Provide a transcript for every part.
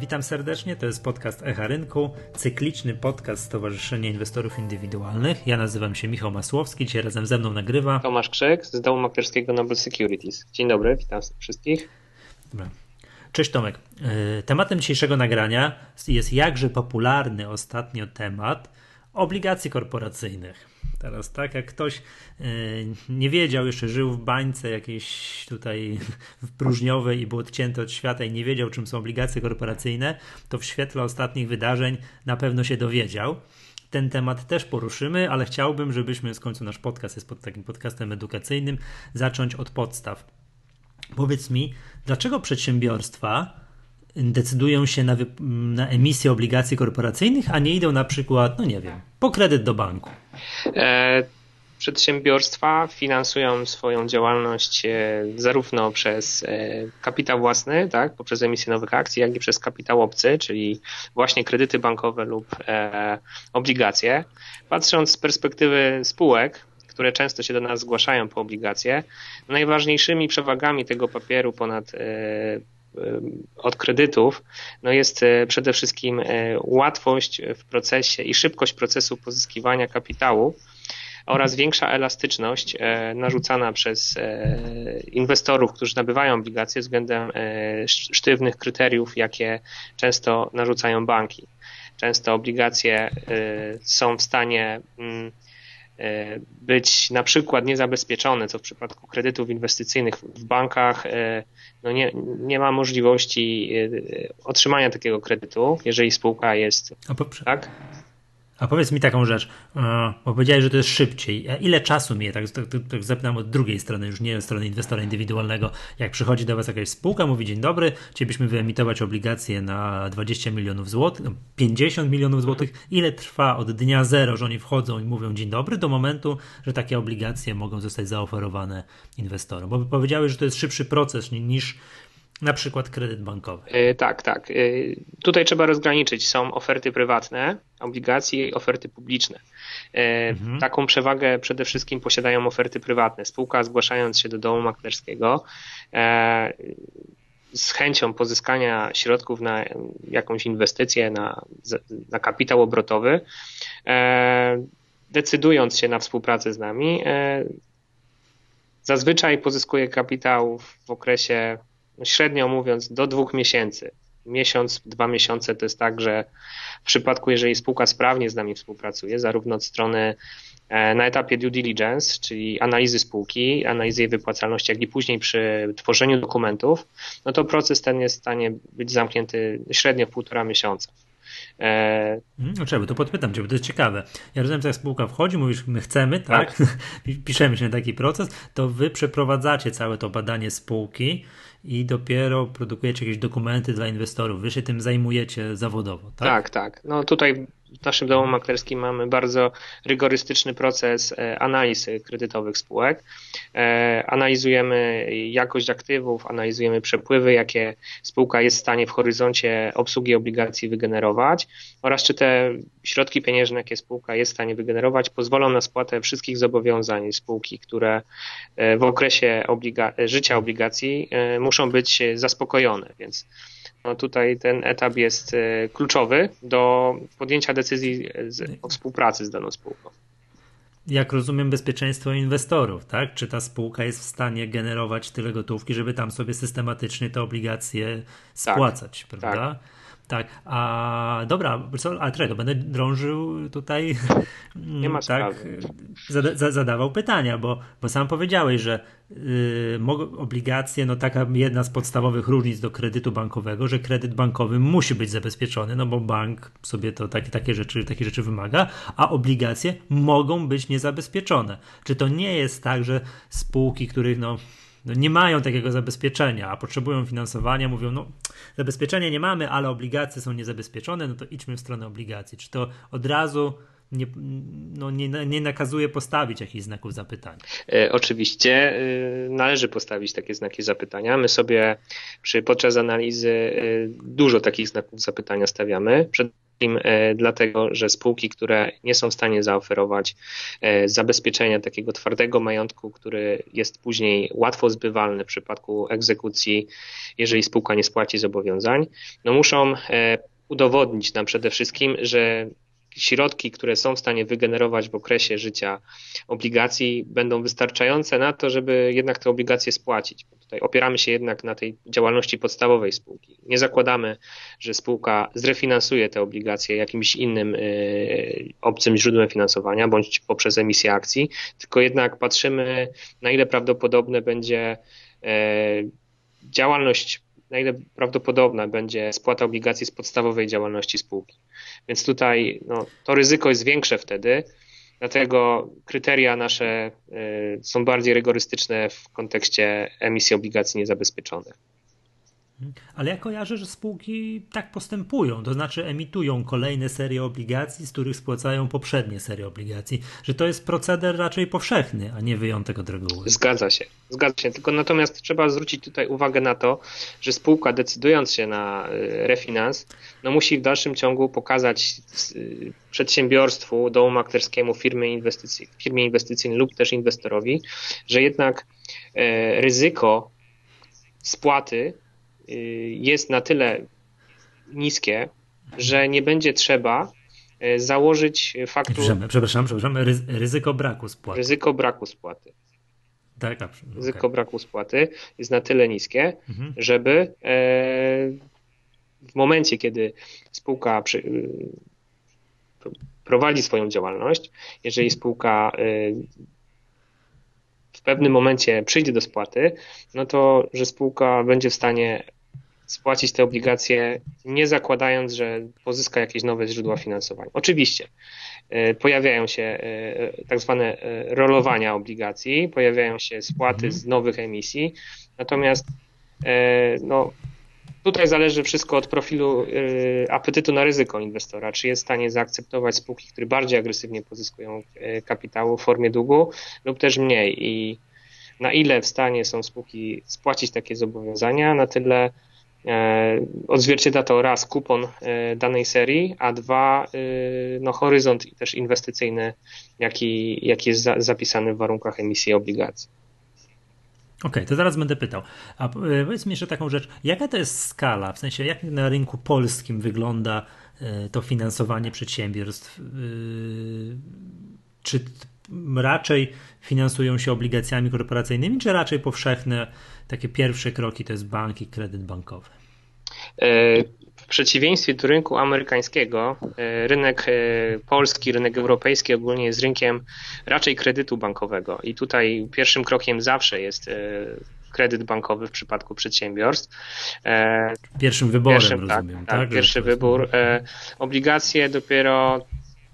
Witam serdecznie, to jest podcast Echa Rynku, cykliczny podcast Stowarzyszenia Inwestorów Indywidualnych. Ja nazywam się Michał Masłowski, dzisiaj razem ze mną nagrywa Tomasz Krzyk z domu maklerskiego Noble Securities. Dzień dobry, witam wszystkich. Dobra. Cześć Tomek. E, tematem dzisiejszego nagrania jest jakże popularny ostatnio temat obligacji korporacyjnych. Teraz tak, jak ktoś e, nie wiedział, jeszcze żył w bańce jakiejś tutaj próżniowej i był odcięty od świata i nie wiedział, czym są obligacje korporacyjne, to w świetle ostatnich wydarzeń na pewno się dowiedział. Ten temat też poruszymy, ale chciałbym, żebyśmy w końcu nasz podcast jest pod takim podcastem edukacyjnym, zacząć od podstaw. Powiedz mi, dlaczego przedsiębiorstwa decydują się na, na emisję obligacji korporacyjnych, a nie idą na przykład, no nie wiem, po kredyt do banku? E, przedsiębiorstwa finansują swoją działalność e, zarówno przez e, kapitał własny, tak, poprzez emisję nowych akcji, jak i przez kapitał obcy, czyli właśnie kredyty bankowe lub e, obligacje. Patrząc z perspektywy spółek, które często się do nas zgłaszają po obligacje, najważniejszymi przewagami tego papieru ponad od kredytów, no jest przede wszystkim łatwość w procesie i szybkość procesu pozyskiwania kapitału oraz większa elastyczność e, narzucana przez e, inwestorów, którzy nabywają obligacje względem e, sztywnych kryteriów, jakie często narzucają banki. Często obligacje są w stanie mm, być na przykład niezabezpieczone, co w przypadku kredytów inwestycyjnych w bankach no nie, nie ma możliwości otrzymania takiego kredytu, jeżeli spółka jest. tak? A powiedz mi taką rzecz, e, bo powiedziałeś, że to jest szybciej. Ile czasu mnie, tak, tak, tak zapytam od drugiej strony, już nie od strony inwestora indywidualnego, jak przychodzi do Was jakaś spółka, mówi dzień dobry, chcielibyśmy wyemitować obligacje na 20 milionów złotych, 50 no, milionów złotych. Ile trwa od dnia zero, że oni wchodzą i mówią dzień dobry, do momentu, że takie obligacje mogą zostać zaoferowane inwestorom? Bo powiedziałeś, że to jest szybszy proces niż na przykład kredyt bankowy. Yy, tak, tak. Yy, tutaj trzeba rozgraniczyć. Są oferty prywatne, obligacje i oferty publiczne. Yy, mhm. Taką przewagę przede wszystkim posiadają oferty prywatne. Spółka zgłaszając się do domu maklerskiego z chęcią pozyskania środków na jakąś inwestycję, na, na kapitał obrotowy, decydując się na współpracę z nami, zazwyczaj pozyskuje kapitał w okresie średnio mówiąc, do dwóch miesięcy. Miesiąc, dwa miesiące to jest tak, że w przypadku, jeżeli spółka sprawnie z nami współpracuje, zarówno od strony e, na etapie due diligence, czyli analizy spółki, analizy jej wypłacalności, jak i później przy tworzeniu dokumentów, no to proces ten jest w stanie być zamknięty średnio w półtora miesiąca. E... No trzeba, to podpytam cię, bo to jest ciekawe. Ja rozumiem, że jak spółka wchodzi, mówisz, my chcemy, tak? tak. Piszemy się na taki proces, to wy przeprowadzacie całe to badanie spółki, i dopiero produkujecie jakieś dokumenty dla inwestorów. Wy się tym zajmujecie zawodowo, tak? Tak, tak. No tutaj w naszym domu maklerskim mamy bardzo rygorystyczny proces e, analizy kredytowych spółek. E, analizujemy jakość aktywów, analizujemy przepływy, jakie spółka jest w stanie w horyzoncie obsługi obligacji wygenerować oraz czy te środki pieniężne, jakie spółka jest w stanie wygenerować, pozwolą na spłatę wszystkich zobowiązań spółki, które e, w okresie obliga życia obligacji muszą być zaspokojone. Więc no tutaj ten etap jest e, kluczowy do podjęcia decyzji o współpracy z daną spółką. Jak rozumiem, bezpieczeństwo inwestorów, tak? Czy ta spółka jest w stanie generować tyle gotówki, żeby tam sobie systematycznie te obligacje tak. spłacać, tak, prawda? Tak. Tak, a dobra, co, ale czego, będę drążył tutaj, Nie ma tak, zada, zadawał pytania, bo, bo sam powiedziałeś, że yy, obligacje, no taka jedna z podstawowych różnic do kredytu bankowego, że kredyt bankowy musi być zabezpieczony, no bo bank sobie to takie, takie, rzeczy, takie rzeczy wymaga, a obligacje mogą być niezabezpieczone. Czy to nie jest tak, że spółki, których no no nie mają takiego zabezpieczenia, a potrzebują finansowania, mówią, no zabezpieczenia nie mamy, ale obligacje są niezabezpieczone, no to idźmy w stronę obligacji. Czy to od razu nie, no nie, nie nakazuje postawić jakichś znaków zapytania. E, oczywiście e, należy postawić takie znaki zapytania. My sobie przy, podczas analizy e, dużo takich znaków zapytania stawiamy. Przede dlatego, że spółki, które nie są w stanie zaoferować zabezpieczenia takiego twardego majątku, który jest później łatwo zbywalny w przypadku egzekucji, jeżeli spółka nie spłaci zobowiązań, no muszą udowodnić nam przede wszystkim, że środki, które są w stanie wygenerować w okresie życia obligacji, będą wystarczające na to, żeby jednak te obligacje spłacić. Tutaj opieramy się jednak na tej działalności podstawowej spółki. Nie zakładamy, że spółka zrefinansuje te obligacje jakimś innym y, obcym źródłem finansowania bądź poprzez emisję akcji, tylko jednak patrzymy, na ile prawdopodobne będzie y, działalność na ile prawdopodobna będzie spłata obligacji z podstawowej działalności spółki. Więc tutaj no, to ryzyko jest większe wtedy, dlatego kryteria nasze y, są bardziej rygorystyczne w kontekście emisji obligacji niezabezpieczonych. Ale ja kojarzę, że spółki tak postępują, to znaczy emitują kolejne serie obligacji, z których spłacają poprzednie serie obligacji, że to jest proceder raczej powszechny, a nie wyjątek od reguły. Zgadza się, zgadza się. Tylko natomiast trzeba zwrócić tutaj uwagę na to, że spółka decydując się na y, refinans, no musi w dalszym ciągu pokazać y, przedsiębiorstwu, domu maklerskiemu, firmie, inwestycji, firmie inwestycyjnej lub też inwestorowi, że jednak e, ryzyko spłaty jest na tyle niskie, że nie będzie trzeba y, założyć faktu. Przepraszam, przepraszam, ryzyko braku spłaty. Ryzyko braku spłaty. Tak, tak. Ryzyko okay. braku spłaty jest na tyle niskie, mhm. żeby e, w momencie, kiedy spółka przy, y, prowadzi swoją działalność, jeżeli spółka w pewnym momencie przyjdzie do spłaty, no to że spółka będzie w stanie spłacić te obligacje, nie zakładając, że pozyska jakieś nowe źródła finansowania. Oczywiście e, pojawiają się e, tak zwane e, rolowania obligacji, pojawiają się spłaty mhm. z nowych emisji, natomiast no, tutaj zależy wszystko od profilu apetytu na ryzyko inwestora, czy jest w stanie zaakceptować spółki, które bardziej agresywnie pozyskują kapitału w formie długu lub też mniej i na ile w stanie są spółki spłacić takie zobowiązania, na tyle odzwierciedla to raz kupon e, danej serii, a dwa e, no, horyzont też inwestycyjny, jaki, jaki jest zapisany w warunkach emisji obligacji. Okej, okay, to zaraz będę pytał. A powiedz mi jeszcze taką rzecz, jaka to jest skala, w sensie jak na rynku polskim wygląda to finansowanie przedsiębiorstw? Czy raczej finansują się obligacjami korporacyjnymi, czy raczej powszechne takie pierwsze kroki to jest bank i kredyt bankowy? E, w przeciwieństwie do rynku amerykańskiego, e, rynek e, polski, rynek europejski ogólnie jest rynkiem raczej kredytu bankowego i tutaj pierwszym krokiem zawsze jest kredyt bankowy w przypadku przedsiębiorstw. Pierwszym wyborem, pierwszym, tak, rozumiem, tak? tak pierwszy wybór. Obligacje dopiero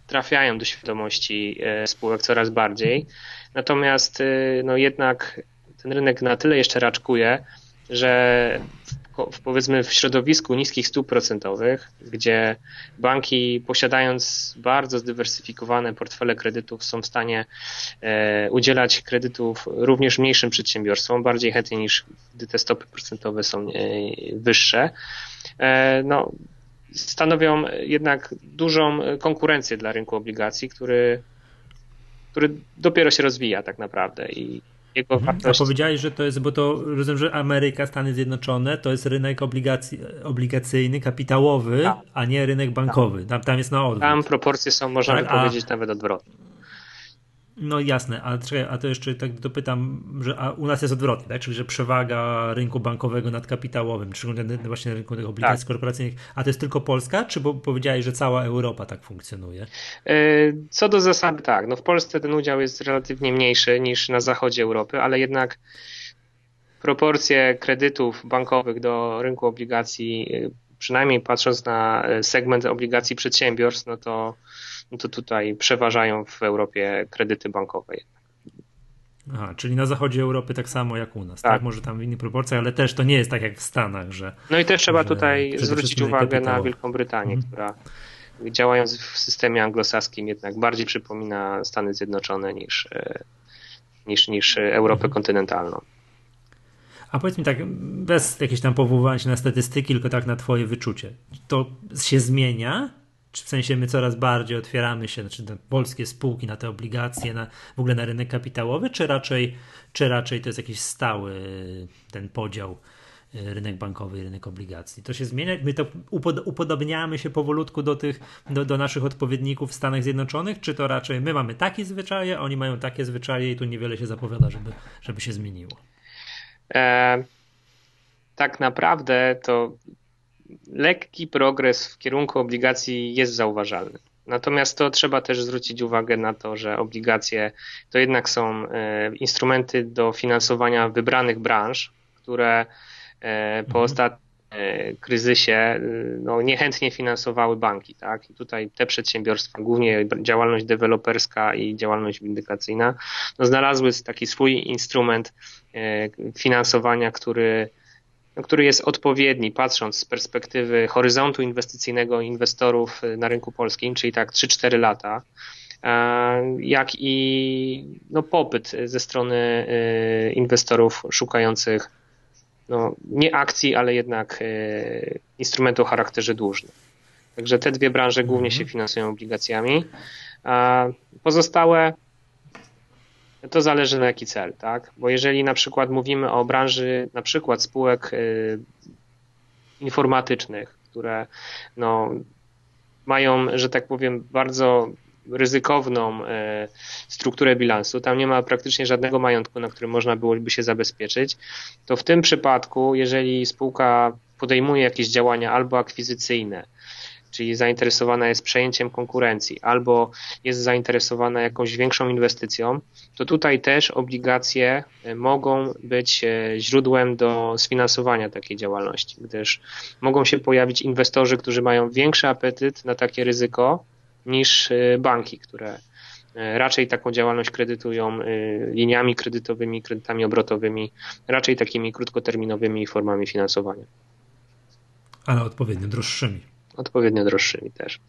trafiają do świadomości spółek coraz bardziej, natomiast no jednak ten rynek na tyle jeszcze raczkuje, że w, powiedzmy w środowisku niskich stóp procentowych, gdzie banki posiadając bardzo zdywersyfikowane portfele kredytów są w stanie e, udzielać kredytów również mniejszym przedsiębiorstwom, bardziej chętnie niż gdy te stopy procentowe są e, wyższe. E, no, stanowią jednak dużą konkurencję dla rynku obligacji, który, który dopiero się rozwija tak naprawdę i jego mhm. wartości. A powiedziałeś, że to jest, bo to rozumiem, że Ameryka, Stany Zjednoczone to jest rynek obligacji, obligacyjny, kapitałowy, tak. a nie rynek bankowy. Tam, tam jest na odwrót. Tam proporcje są, można tak, powiedzieć, a... nawet odwrotne. No jasne, a, czekaj, a to jeszcze tak dopytam, że a u nas jest odwrotnie, tak? czyli że przewaga rynku bankowego nad kapitałowym, szczególnie właśnie rynku tych obligacji tak. korporacyjnych, a to jest tylko Polska, czy bo powiedziałeś, że cała Europa tak funkcjonuje? E, co do zasady tak, no w Polsce ten udział jest relatywnie mniejszy niż na zachodzie Europy, ale jednak proporcje kredytów bankowych do rynku obligacji, e, przynajmniej patrząc na e, segment obligacji przedsiębiorstw, no to no to tutaj przeważają w Europie kredyty bankowe. Aha, czyli na zachodzie Europy tak samo jak u nas, tak? tak? Może tam w innych proporcjach, ale też to nie jest tak jak w Stanach, że. No i też trzeba tutaj zwrócić uwagę na Wielką Brytanię, mhm. która działając w systemie anglosaskim jednak bardziej przypomina Stany Zjednoczone niż, e, niż, niż Europę mhm. kontynentalną. A powiedz mi tak, bez jakiegoś tam powoływania się na statystyki, tylko tak na twoje wyczucie. To się zmienia w sensie my coraz bardziej otwieramy się, znaczy na polskie spółki, na te obligacje, na, w ogóle na rynek kapitałowy, czy raczej, czy raczej to jest jakiś stały ten podział y, rynek bankowy i rynek obligacji. To się zmienia. My to upodobniamy się powolutku do tych, do, do naszych odpowiedników w Stanach Zjednoczonych, czy to raczej my mamy takie zwyczaje, oni mają takie zwyczaje i tu niewiele się zapowiada, żeby, żeby się zmieniło. E, tak naprawdę to lekki progres w kierunku obligacji jest zauważalny. Natomiast to trzeba też zwrócić uwagę na to, że obligacje to jednak są e, instrumenty do finansowania wybranych branż, które e, po mhm. ostatnim e, kryzysie no, niechętnie finansowały banki. Tak? I tutaj te przedsiębiorstwa, głównie działalność deweloperska i działalność windykacyjna, no, znalazły taki swój instrument finansowania, który no, który jest odpowiedni, patrząc z perspektywy horyzontu inwestycyjnego inwestorów y, na rynku polskim, czyli tak 3-4 lata, jak i no, popyt ze strony y, inwestorów szukających no, nie akcji, ale jednak y, instrumentu o charakterze dłużnym. Także te dwie branże głównie się mhm. finansują obligacjami. Pozostałe to zależy na jaki cel, tak? Bo jeżeli na przykład mówimy o branży na przykład spółek y, informatycznych, które no, mają, że tak powiem, bardzo ryzykowną y, strukturę bilansu, tam nie ma praktycznie żadnego majątku, na którym można byłoby się zabezpieczyć, to w tym przypadku, jeżeli spółka podejmuje jakieś działania albo akwizycyjne, czyli zainteresowana jest przejęciem konkurencji albo jest zainteresowana jakąś większą inwestycją, to tutaj też obligacje e, mogą być e, źródłem do sfinansowania takiej działalności, gdyż mogą się pojawić inwestorzy, którzy mają większy apetyt na takie ryzyko niż e, banki, które raczej taką działalność kredytują liniami kredytowymi, kredytami obrotowymi, raczej takimi krótkoterminowymi formami finansowania. Ale odpowiednio droższymi odpowiednio droższymi też.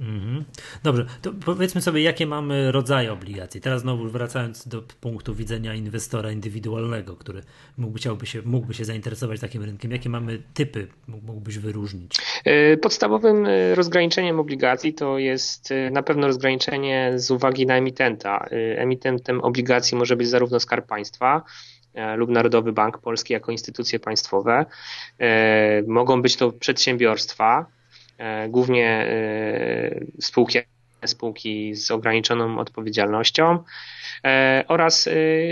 Mhm. Dobrze, to powiedzmy sobie, jakie mamy rodzaje obligacji. Teraz znowu wracając do punktu widzenia inwestora indywidualnego, który mógłby, chciałby się, mógłby się zainteresować takim rynkiem. Jakie mamy typy, mógłbyś wyróżnić? E, podstawowym e, rozgraniczeniem obligacji to jest e, na pewno rozgraniczenie z uwagi na emitenta. Emitentem obligacji może być zarówno Skarb Państwa, lub Narodowy Bank Polski jako instytucje państwowe. Mogą być to przedsiębiorstwa, E, głównie e, spółki, spółki z ograniczoną odpowiedzialnością e, oraz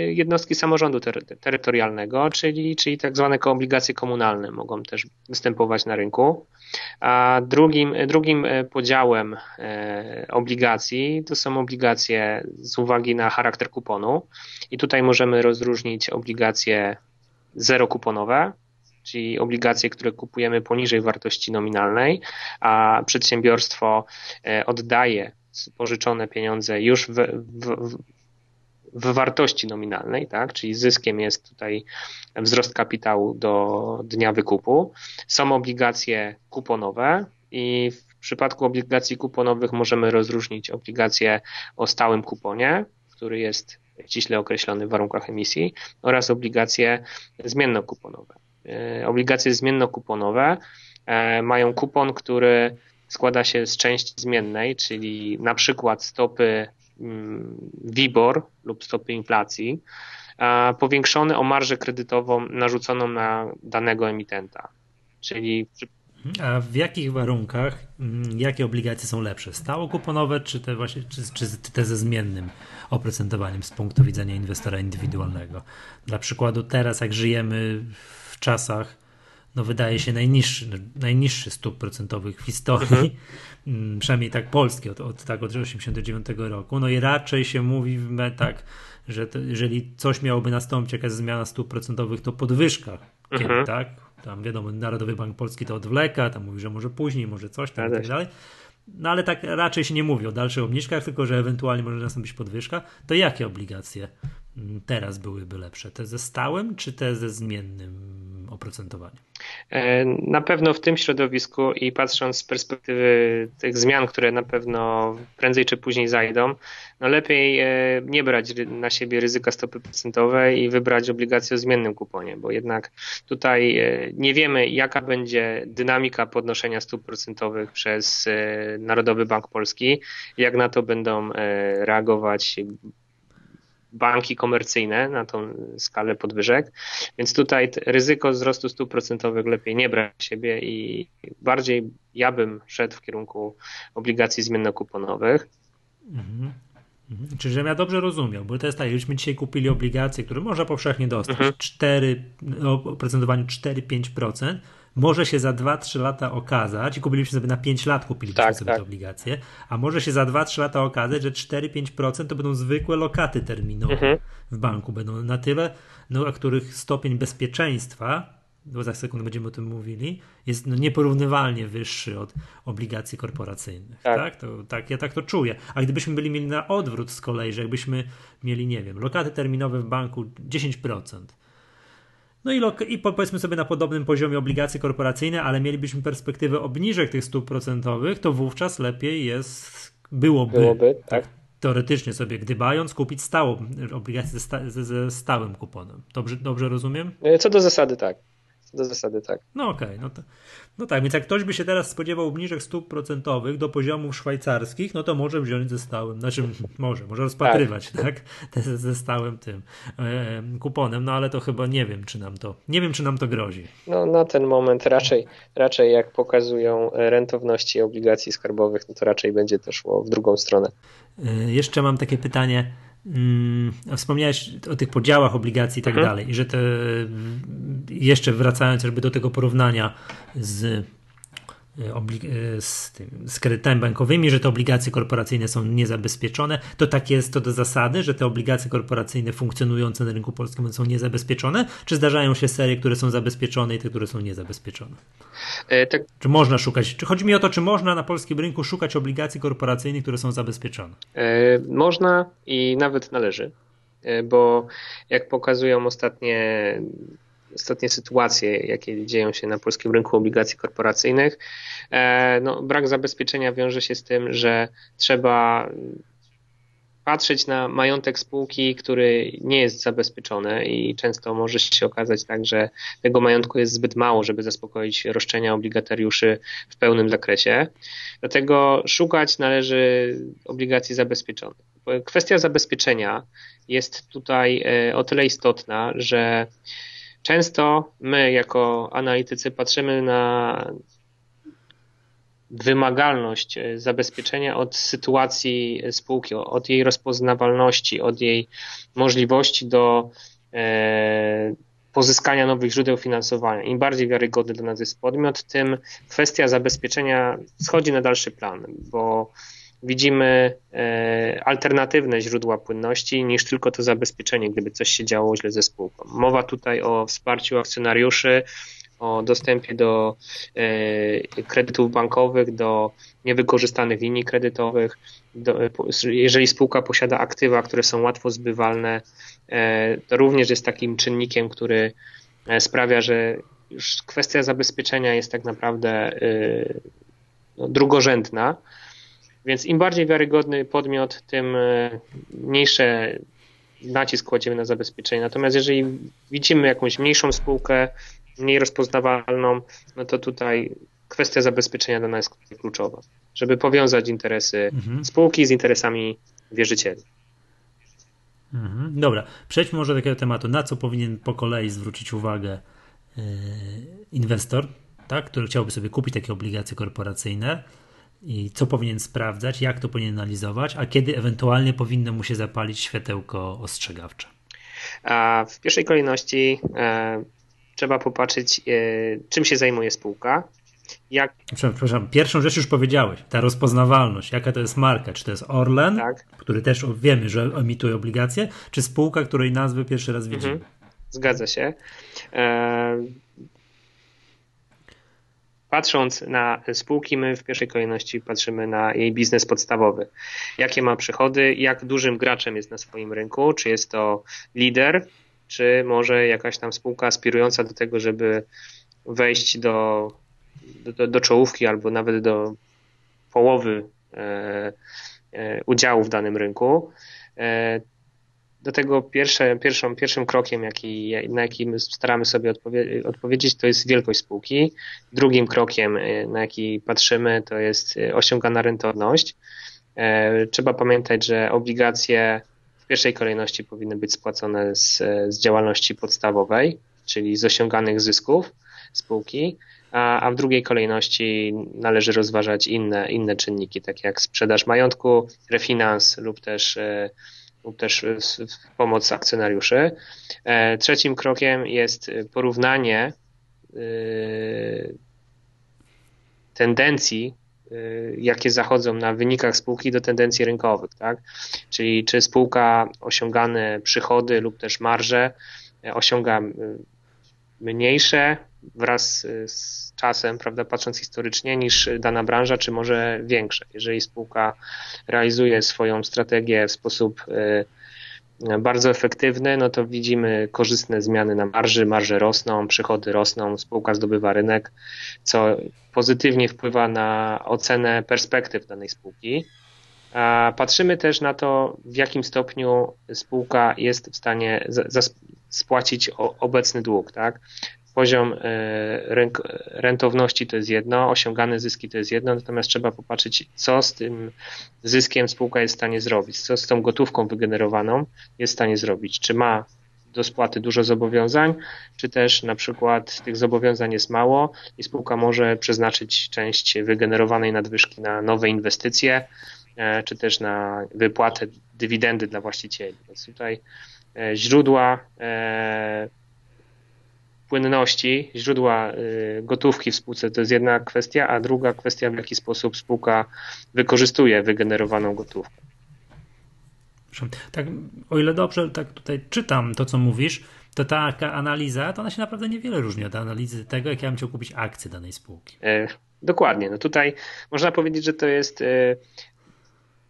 jednostki samorządu terytorialnego, czyli, czyli tak zwane obligacje komunalne mogą też występować na rynku. A drugim, drugim podziałem obligacji to są obligacje z uwagi na charakter kuponu i tutaj możemy rozróżnić obligacje zerokuponowe, czyli obligacje, które kupujemy poniżej wartości nominalnej, a przedsiębiorstwo e, oddaje pożyczone pieniądze już w, w, w wartości nominalnej, tak? czyli zyskiem jest tutaj wzrost kapitału do dnia wykupu. Są obligacje kuponowe i w przypadku obligacji kuponowych możemy rozróżnić obligacje o stałym kuponie, który jest ściśle określony w warunkach emisji, oraz obligacje zmiennokuponowe. E, obligacje zmiennokuponowe e, mają kupon, który składa się z części zmiennej, czyli na przykład stopy mm, WIBOR lub stopy inflacji, powiększony o marżę kredytową narzuconą na danego emitenta. Czyli a w jakich warunkach, mm, jakie obligacje są lepsze? Stałokuponowe, czy te właśnie, czy, czy te ze zmiennym oprocentowaniem z punktu widzenia inwestora indywidualnego? Dla przykładu teraz, jak żyjemy czasach no wydaje się najniższy, no, najniższy stóp procentowych w historii, mhm. Mm, przynajmniej tak polski, od, od, tak od 89 roku. No i raczej się mówi w metach, że to, jeżeli coś miałoby nastąpić, jakaś zmiana stóp procentowych, to podwyżka. Kiedy, mhm. tak? Tam wiadomo, Narodowy Bank Polski to odwleka, tam mówi, że może później, może coś tam i tak dalej. No ale tak raczej się nie mówi o dalszych obniżkach, tylko że ewentualnie może nastąpić podwyżka. To jakie obligacje teraz byłyby lepsze? Te ze stałym, czy te ze zmiennym oprocentowanie? E, na pewno w tym środowisku i patrząc z perspektywy tych zmian, które na pewno prędzej czy później zajdą, no lepiej e, nie brać na siebie ryzyka stopy procentowej i wybrać obligacje o zmiennym kuponie, bo jednak tutaj e, nie wiemy, jaka będzie dynamika podnoszenia stóp procentowych przez Narodowy Bank Polski, jak na to będą reagować banki komercyjne na tą skalę podwyżek, więc tutaj ryzyko wzrostu stóp procentowych lepiej nie brać siebie i bardziej ja bym szedł w kierunku obligacji zmiennokuponowych. Mhm. Mhm. Czyli, żebym ja dobrze rozumiał, bo to jest tak, jakbyśmy dzisiaj kupili obligacje, które można powszechnie dostać, mhm. 4, o oprocentowaniu 4-5%, może się za 2-3 lata okazać, i kupiliśmy sobie na 5 lat kupiliśmy tak, sobie tak. te obligacje, a może się za 2-3 lata okazać, że 4-5% to będą zwykłe lokaty terminowe mhm. w banku, będą na tyle, no, a których stopień bezpieczeństwa, bo za sekundę będziemy o tym mówili, jest no, nieporównywalnie wyższy od obligacji korporacyjnych. Tak. tak? To, tak, ja tak to czuję. A gdybyśmy byli mieli na odwrót z kolei, że jakbyśmy mieli, nie wiem, lokaty terminowe w banku 10%, no i, i powiedzmy sobie na podobnym poziomie obligacje korporacyjne, ale mielibyśmy perspektywę obniżek tych stóp procentowych, to wówczas lepiej jest, byłoby, byłoby tak. tak teoretycznie sobie gdybając, kupić stałą obligację ze, sta, ze, ze stałym kuponem. Dobrze, dobrze rozumiem? Co do zasady tak do zasady tak. No okej, okay, no, to, no tak, więc jak ktoś by się teraz spodziewał obniżek stóp procentowych do poziomów szwajcarskich, no to może wziąć ze stałym, znaczy może, może rozpatrywać, tak, tak ze stałym tym e, kuponem, no ale to chyba nie wiem, czy nam to, nie wiem, czy nam to grozi. No na ten moment raczej, raczej jak pokazują rentowności obligacji skarbowych, no to raczej będzie to szło w drugą stronę. E, jeszcze mam takie pytanie, wspomniałeś o tych podziałach obligacji i tak mhm. dalej, i że te, jeszcze wracając jakby do tego porównania z z, tym, z kredytami bankowymi, że te obligacje korporacyjne są niezabezpieczone. To tak jest to do zasady, że te obligacje korporacyjne funkcjonujące na rynku polskim są niezabezpieczone? Czy zdarzają się serie, które są zabezpieczone i te, które są niezabezpieczone? E, tak. Czy można szukać, czy chodzi mi o to, czy można na polskim rynku szukać obligacji korporacyjnych, które są zabezpieczone? E, można i nawet należy, e, bo jak pokazują ostatnie ostatnie sytuacje, jakie dzieją się na polskim rynku obligacji korporacyjnych. E, no, brak zabezpieczenia wiąże się z tym, że trzeba patrzeć na majątek spółki, który nie jest zabezpieczony i często może się okazać tak, że tego majątku jest zbyt mało, żeby zaspokoić roszczenia obligatariuszy w pełnym zakresie. Dlatego szukać należy obligacji zabezpieczonych. Kwestia zabezpieczenia jest tutaj e, o tyle istotna, że Często my, jako analitycy, patrzymy na wymagalność e, zabezpieczenia od sytuacji spółki, od jej rozpoznawalności, od jej możliwości do e, pozyskania nowych źródeł finansowania. Im bardziej wiarygodny dla nas jest podmiot, tym kwestia zabezpieczenia schodzi na dalszy plan, bo widzimy e, alternatywne źródła płynności niż tylko to zabezpieczenie, gdyby coś się działo źle ze spółką. Mowa tutaj o wsparciu akcjonariuszy, o dostępie do e, kredytów bankowych, do niewykorzystanych linii kredytowych. Do, jeżeli spółka posiada aktywa, które są łatwo zbywalne, e, to również jest takim czynnikiem, który sprawia, że już kwestia zabezpieczenia jest tak naprawdę no, drugorzędna. Więc im bardziej wiarygodny podmiot, tym e, mniejsze nacisk kładziemy na zabezpieczenie. Natomiast jeżeli widzimy jakąś mniejszą spółkę, mniej rozpoznawalną, no to tutaj kwestia zabezpieczenia dla nas jest kluczowa, żeby powiązać interesy mhm. spółki z interesami wierzycieli. Mhm. Dobra, przejdźmy może do takiego tematu. Na co powinien po kolei zwrócić uwagę yy, inwestor, tak, który chciałby sobie kupić takie obligacje korporacyjne? I co powinien sprawdzać, jak to powinien analizować, a kiedy ewentualnie powinno mu się zapalić światełko ostrzegawcze? W pierwszej kolejności e, trzeba popatrzeć, e, czym się zajmuje spółka. Jak... Przepraszam, pierwszą rzecz już powiedziałeś, ta rozpoznawalność, jaka to jest marka, czy to jest Orlen, tak. który też wiemy, że emituje obligacje, czy spółka, której nazwy pierwszy raz widzimy. Mhm. Zgadza się. Patrząc na spółki, my w pierwszej kolejności patrzymy na jej biznes podstawowy. Jakie ma przychody, jak dużym graczem jest na swoim rynku, czy jest to lider, czy może jakaś tam spółka aspirująca do tego, żeby wejść do, do, do czołówki albo nawet do połowy e, e, udziału w danym rynku. E, do tego pierwsze, pierwszą, pierwszym krokiem, jaki, na jaki my staramy sobie odpowie odpowiedzieć, to jest wielkość spółki. Drugim krokiem, na jaki patrzymy, to jest osiągana rentowność. Trzeba pamiętać, że obligacje w pierwszej kolejności powinny być spłacone z, z działalności podstawowej, czyli z osiąganych zysków spółki, a, a w drugiej kolejności należy rozważać inne, inne czynniki, takie jak sprzedaż majątku, refinans lub też e, lub też pomoc akcjonariuszy. E, trzecim krokiem jest porównanie e, tendencji, jakie zachodzą na wynikach spółki do tendencji rynkowych, tak? Czyli czy spółka osiągane przychody lub też marże osiąga mniejsze wraz z czasem, prawda, patrząc historycznie, niż dana branża, czy może większe. Jeżeli spółka realizuje swoją strategię w sposób y, bardzo efektywny, no to widzimy korzystne zmiany na marży, marże rosną, przychody rosną, spółka zdobywa rynek, co pozytywnie wpływa na ocenę perspektyw danej spółki. A patrzymy też na to, w jakim stopniu spółka jest w stanie spłacić obecny dług, tak? Poziom e, rentowności to jest jedno, osiągane zyski to jest jedno, natomiast trzeba popatrzeć, co z tym zyskiem spółka jest w stanie zrobić, co z tą gotówką wygenerowaną jest w stanie zrobić. Czy ma do spłaty dużo zobowiązań, czy też na przykład tych zobowiązań jest mało i spółka może przeznaczyć część wygenerowanej nadwyżki na nowe inwestycje, e, czy też na wypłatę dywidendy dla właścicieli. Więc tutaj e, źródła płynności, źródła y, gotówki w spółce to jest jedna kwestia, a druga kwestia, w jaki sposób spółka wykorzystuje wygenerowaną gotówkę. Tak, o ile dobrze tak tutaj czytam to, co mówisz, to taka analiza, to ona się naprawdę niewiele różni od analizy tego, jak ja bym chciał kupić akcję danej spółki. E, dokładnie. No tutaj można powiedzieć, że to jest e,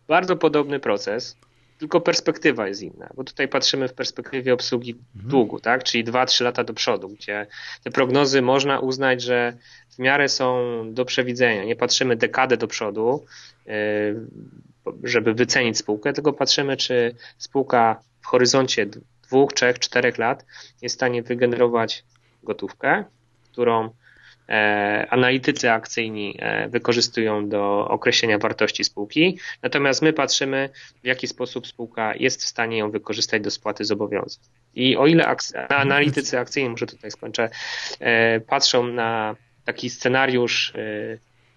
bardzo podobny proces tylko perspektywa jest inna, bo tutaj patrzymy w perspektywie obsługi mhm. długu, tak? czyli 2-3 lata do przodu, gdzie te prognozy można uznać, że w miarę są do przewidzenia. Nie patrzymy dekadę do przodu, e, żeby wycenić spółkę, tylko patrzymy, czy spółka w horyzoncie 2, 3, 4 lat jest w stanie wygenerować gotówkę, którą analitycy akcyjni e, wykorzystują do określenia wartości spółki, natomiast my patrzymy, w jaki sposób spółka jest w stanie ją wykorzystać do spłaty zobowiązań. I o ile analitycy akcyjni, może tutaj skończę, e, patrzą na taki scenariusz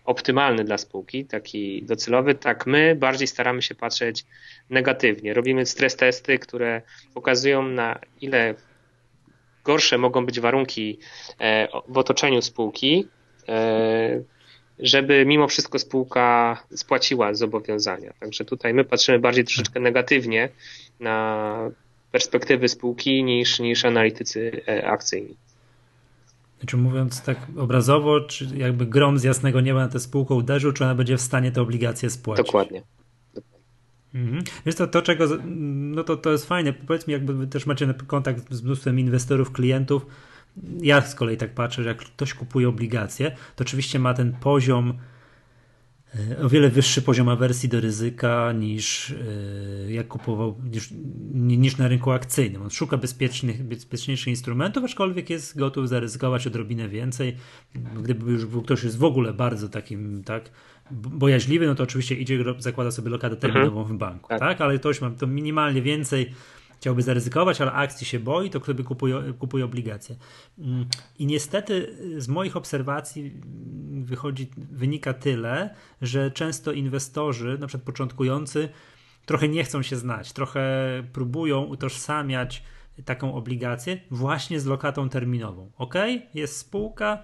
optymalny dla spółki, taki docelowy, tak my bardziej staramy się patrzeć negatywnie. Robimy stres testy, które pokazują na ile gorsze mogą być warunki e, w otoczeniu spółki, e, żeby mimo wszystko spółka spłaciła zobowiązania. Także tutaj my patrzymy bardziej troszeczkę negatywnie na perspektywy spółki niż, niż analitycy e, akcyjni. Znaczy mówiąc tak obrazowo, czy jakby grom z jasnego nieba na tę spółkę uderzył, czy ona będzie w stanie te obligacje spłacić? Dokładnie. Mhm. Wiesz to, to czego, no to, to jest fajne. Powiedz mi, jakby też macie kontakt z mnóstwem inwestorów, klientów. Ja z kolei tak patrzę, że jak ktoś kupuje obligacje, to oczywiście ma ten poziom, e, o wiele wyższy poziom awersji do ryzyka niż e, jak kupował, niż, niż na rynku akcyjnym. On szuka bezpiecznych, bezpieczniejszych instrumentów, aczkolwiek jest gotów zaryzykować odrobinę więcej. Gdyby już był ktoś jest w ogóle bardzo takim, tak, bojaźliwy, no to oczywiście idzie, zakłada sobie lokadę terminową mhm. w banku, tak. tak? Ale ktoś ma to minimalnie więcej, chciałby zaryzykować, ale akcji się boi, to wtedy kupuje, kupuje obligacje. Mm, I niestety z moich obserwacji wychodzi, wynika tyle, że często inwestorzy, na przykład początkujący, trochę nie chcą się znać, trochę próbują utożsamiać taką obligację właśnie z lokatą terminową. Ok, jest spółka,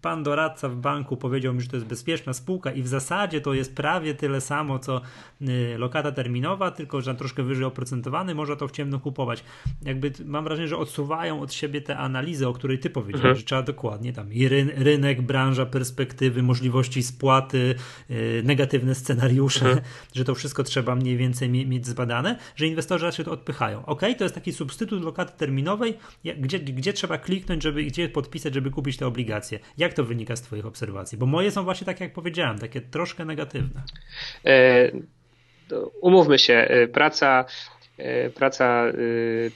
pan doradca w banku powiedział mi, że to jest bezpieczna spółka i w zasadzie to jest prawie tyle samo, co y, lokata terminowa, tylko że troszkę wyżej oprocentowany, można to w ciemno kupować. Jakby mam wrażenie, że odsuwają od siebie te analizy, o której ty powiedziałeś, mhm. że trzeba dokładnie tam i rynek, branża, perspektywy, możliwości spłaty, y, negatywne scenariusze, mhm. że to wszystko trzeba mniej więcej mieć zbadane, że inwestorzy raczej to odpychają. Ok, to jest taki substytut lokaty terminowej, gdzie, gdzie trzeba kliknąć, żeby gdzie podpisać, żeby kupić te obligacje. Jak to wynika z Twoich obserwacji? Bo moje są właśnie tak, jak powiedziałem, takie troszkę negatywne. E, umówmy się, e, praca e, praca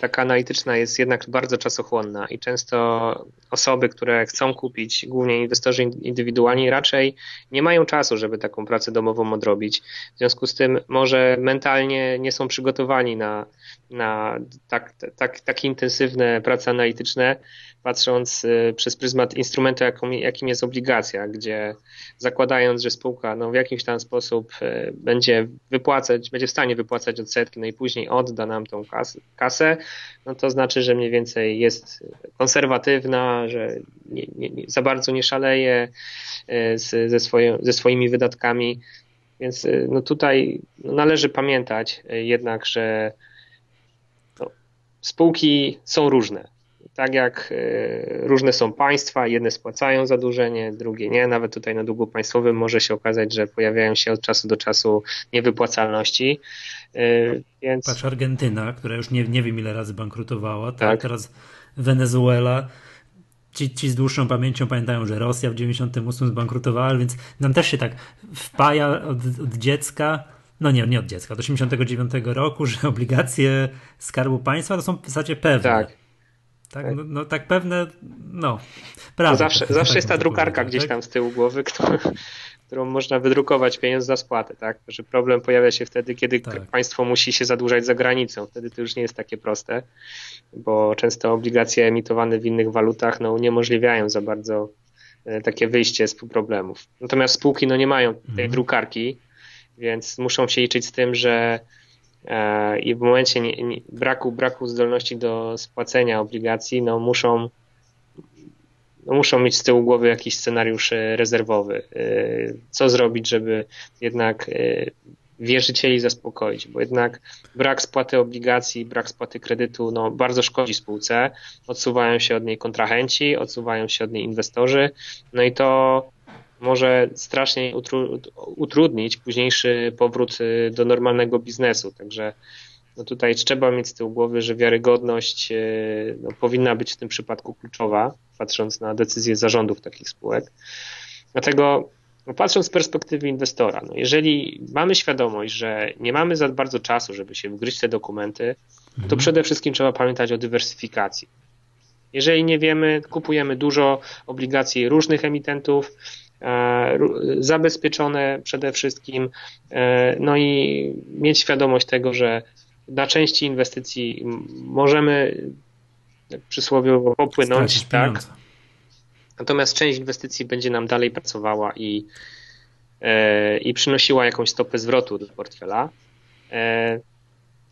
taka analityczna jest jednak bardzo czasochłonna i często osoby, które chcą kupić, głównie inwestorzy indywidualni, raczej nie mają czasu, żeby taką pracę domową odrobić. W związku z tym może mentalnie nie są przygotowani na, na tak, tak, takie intensywne prace analityczne, patrząc y, przez pryzmat instrumentu, jakim jest obligacja, gdzie zakładając, że spółka no, w jakiś tam sposób y, będzie wypłacać, będzie w stanie wypłacać odsetki, no i później odda nam tą kasę, no to znaczy, że mniej więcej jest konserwatywna, że nie, nie, nie, za bardzo nie szaleje y, z, ze, swoje, ze swoimi wydatkami. Więc no tutaj należy pamiętać jednak, że no, spółki są różne tak jak e, różne są państwa, jedne spłacają zadłużenie, drugie nie. Nawet tutaj na długu państwowym może się okazać, że pojawiają się od czasu do czasu niewypłacalności. E, więc... Patrz, Argentyna, która już nie, nie wiem ile razy bankrutowała, tak? tak. Teraz Wenezuela. Ci, ci z dłuższą pamięcią pamiętają, że Rosja w 98 zbankrutowała, więc nam też się tak wpaja od, od dziecka, no nie, nie od dziecka, od 89 roku, że obligacje Skarbu Państwa to są w zasadzie pewne. Tak. Tak, tak, no, no tak pewne, no. Prawda, zawsze tak, zawsze tak jest ta drukarka gdzieś tak? tam z tyłu głowy, którą, którą można wydrukować pieniądze za spłatę, tak? Że problem pojawia się wtedy, kiedy tak. państwo musi się zadłużać za granicą. Wtedy to już nie jest takie proste, bo często obligacje emitowane w innych walutach no, uniemożliwiają za bardzo e, takie wyjście z problemów. Natomiast spółki no, nie mają tej mhm. drukarki, więc muszą się liczyć z tym, że i w momencie nie, nie, braku, braku zdolności do spłacenia obligacji, no muszą, no muszą mieć z tyłu głowy jakiś scenariusz e, rezerwowy. E, co zrobić, żeby jednak wierzycieli zaspokoić, bo jednak brak spłaty obligacji, brak spłaty kredytu no, bardzo szkodzi spółce. Odsuwają się od niej kontrahenci, odsuwają się od niej inwestorzy, no i to może strasznie utrudnić późniejszy powrót y, do normalnego biznesu. Także no tutaj trzeba mieć z tyłu głowy, że wiarygodność y, no, powinna być w tym przypadku kluczowa, patrząc na decyzje zarządów takich spółek. Dlatego no, patrząc z perspektywy inwestora, no, jeżeli mamy świadomość, że nie mamy za bardzo czasu, żeby się wgryźć te dokumenty, to mhm. przede wszystkim trzeba pamiętać o dywersyfikacji. Jeżeli nie wiemy, kupujemy dużo obligacji różnych emitentów, zabezpieczone przede wszystkim, e, no i mieć świadomość tego, że na części inwestycji możemy przysłowiowo popłynąć, tak? Natomiast część inwestycji będzie nam dalej pracowała i, e, i przynosiła jakąś stopę zwrotu do portfela.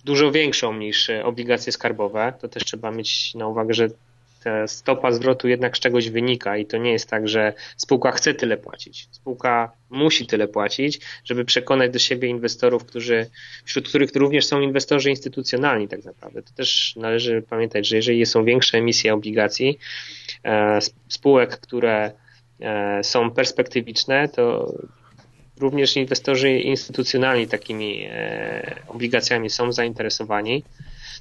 Dużo większą niż obligacje skarbowe. To też trzeba mieć na uwadze, że stopa zwrotu jednak z czegoś wynika i to nie jest tak, że spółka chce tyle płacić. Spółka musi tyle płacić, żeby przekonać do siebie inwestorów, którzy, wśród których również są inwestorzy instytucjonalni tak naprawdę. To też należy pamiętać, że jeżeli są większe emisje obligacji, e, spółek, które e, są perspektywiczne, to również inwestorzy instytucjonalni takimi e, obligacjami są zainteresowani.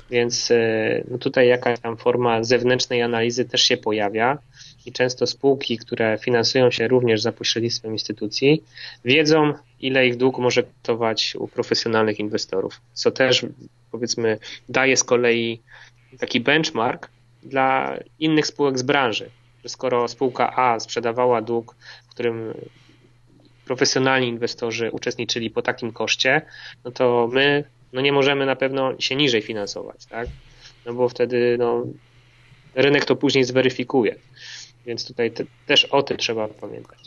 Więc e, no tutaj jakaś tam forma zewnętrznej analizy też się pojawia i często spółki, które finansują się również za pośrednictwem instytucji, wiedzą, ile ich dług może kosztować u profesjonalnych inwestorów, co też powiedzmy daje z kolei taki benchmark dla innych spółek z branży. Skoro spółka A sprzedawała dług, w którym profesjonalni inwestorzy uczestniczyli po takim koszcie, no to my no nie możemy na pewno się niżej finansować, tak? No bo wtedy no, rynek to później zweryfikuje. Więc tutaj te, też o tym trzeba pamiętać.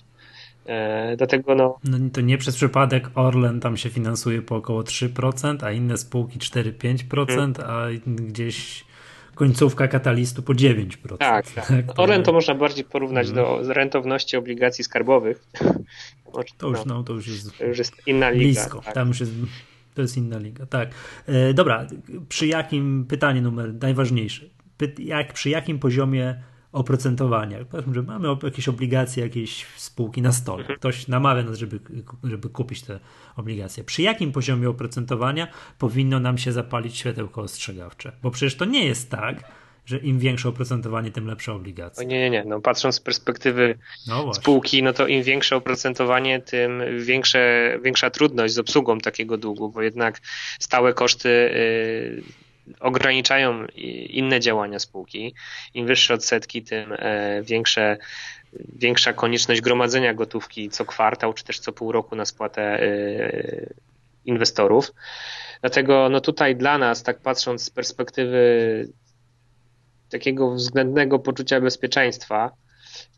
E, dlatego no... no. To nie przez przypadek Orlen tam się finansuje po około 3%, a inne spółki 4-5%, hmm. a gdzieś końcówka katalistu po 9%. Tak, tak. tak Orlen to można bardziej porównać hmm. do rentowności obligacji skarbowych. To już, no, to już, jest, to już jest inna liga. Blisko, tak. tam już jest to jest inna liga, tak. E, dobra, przy jakim, pytanie numer najważniejsze, Py, jak, przy jakim poziomie oprocentowania. Powiedzmy, że mamy jakieś obligacje, jakieś spółki na stole. Mhm. Ktoś namawia nas, żeby, żeby kupić te obligacje. Przy jakim poziomie oprocentowania powinno nam się zapalić światełko ostrzegawcze? Bo przecież to nie jest tak, że im większe oprocentowanie, tym lepsze obligacje. nie, nie, nie. No, patrząc z perspektywy no spółki, no to im większe oprocentowanie, tym większe, większa trudność z obsługą takiego długu, bo jednak stałe koszty yy, ograniczają inne działania spółki. Im wyższe odsetki, tym e, większe, większa konieczność gromadzenia gotówki co kwartał, czy też co pół roku na spłatę e, inwestorów. Dlatego no tutaj dla nas, tak patrząc z perspektywy takiego względnego poczucia bezpieczeństwa,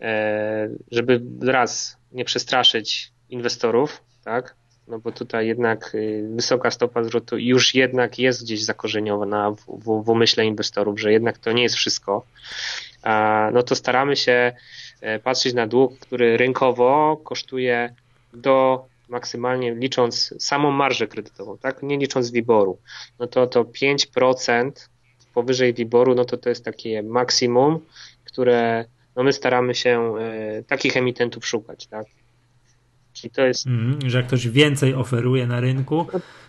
e, żeby raz nie przestraszyć inwestorów, tak? no bo tutaj jednak y, wysoka stopa zwrotu już jednak jest gdzieś zakorzeniowana w, w, w umyśle inwestorów, że jednak to nie jest wszystko, no to staramy się e, patrzeć na dług, który rynkowo kosztuje do maksymalnie licząc samą marżę kredytową, tak? Nie licząc WIBORu. No to to 5% powyżej WIBORu, no to to jest takie maksimum, które no my staramy się e, takich emitentów szukać, tak? Czyli to jest. Mm, że jak ktoś więcej oferuje na rynku,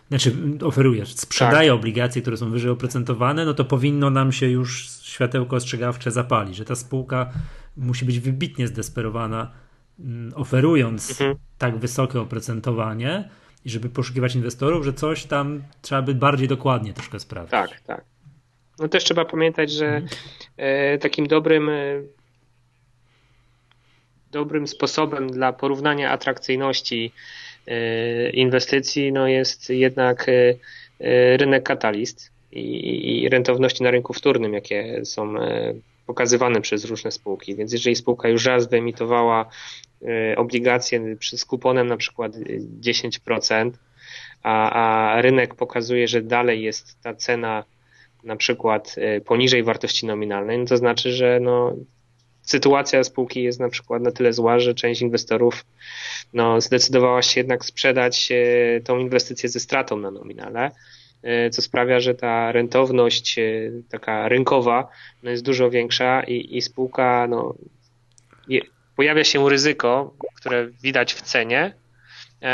znaczy oferuje, sprzedaje tak. obligacje, które są wyżej oprocentowane, no to powinno nam się już światełko ostrzegawcze zapalić, że ta spółka musi być wybitnie zdesperowana, mm, oferując mhm. tak wysokie oprocentowanie i żeby poszukiwać inwestorów, że coś tam trzeba by bardziej dokładnie troszkę sprawdzić. Tak, tak. No też trzeba pamiętać, że mhm. E, takim dobrym e, dobrym sposobem dla porównania atrakcyjności e, inwestycji no jest jednak rynek katalist i rentowności na rynku wtórnym, jakie są pokazywane przez różne spółki. Więc jeżeli spółka już raz wyemitowała obligacje z kuponem na przykład 10%, a, a rynek pokazuje, że dalej jest ta cena na przykład poniżej wartości nominalnej, no to znaczy, że no, sytuacja spółki jest na przykład na tyle zła, że część inwestorów no, zdecydowała się jednak sprzedać e, tą inwestycję ze stratą na nominale, e, co sprawia, że ta rentowność e, taka rynkowa no, jest dużo większa i, i spółka, no, je, pojawia się ryzyko, które widać w cenie,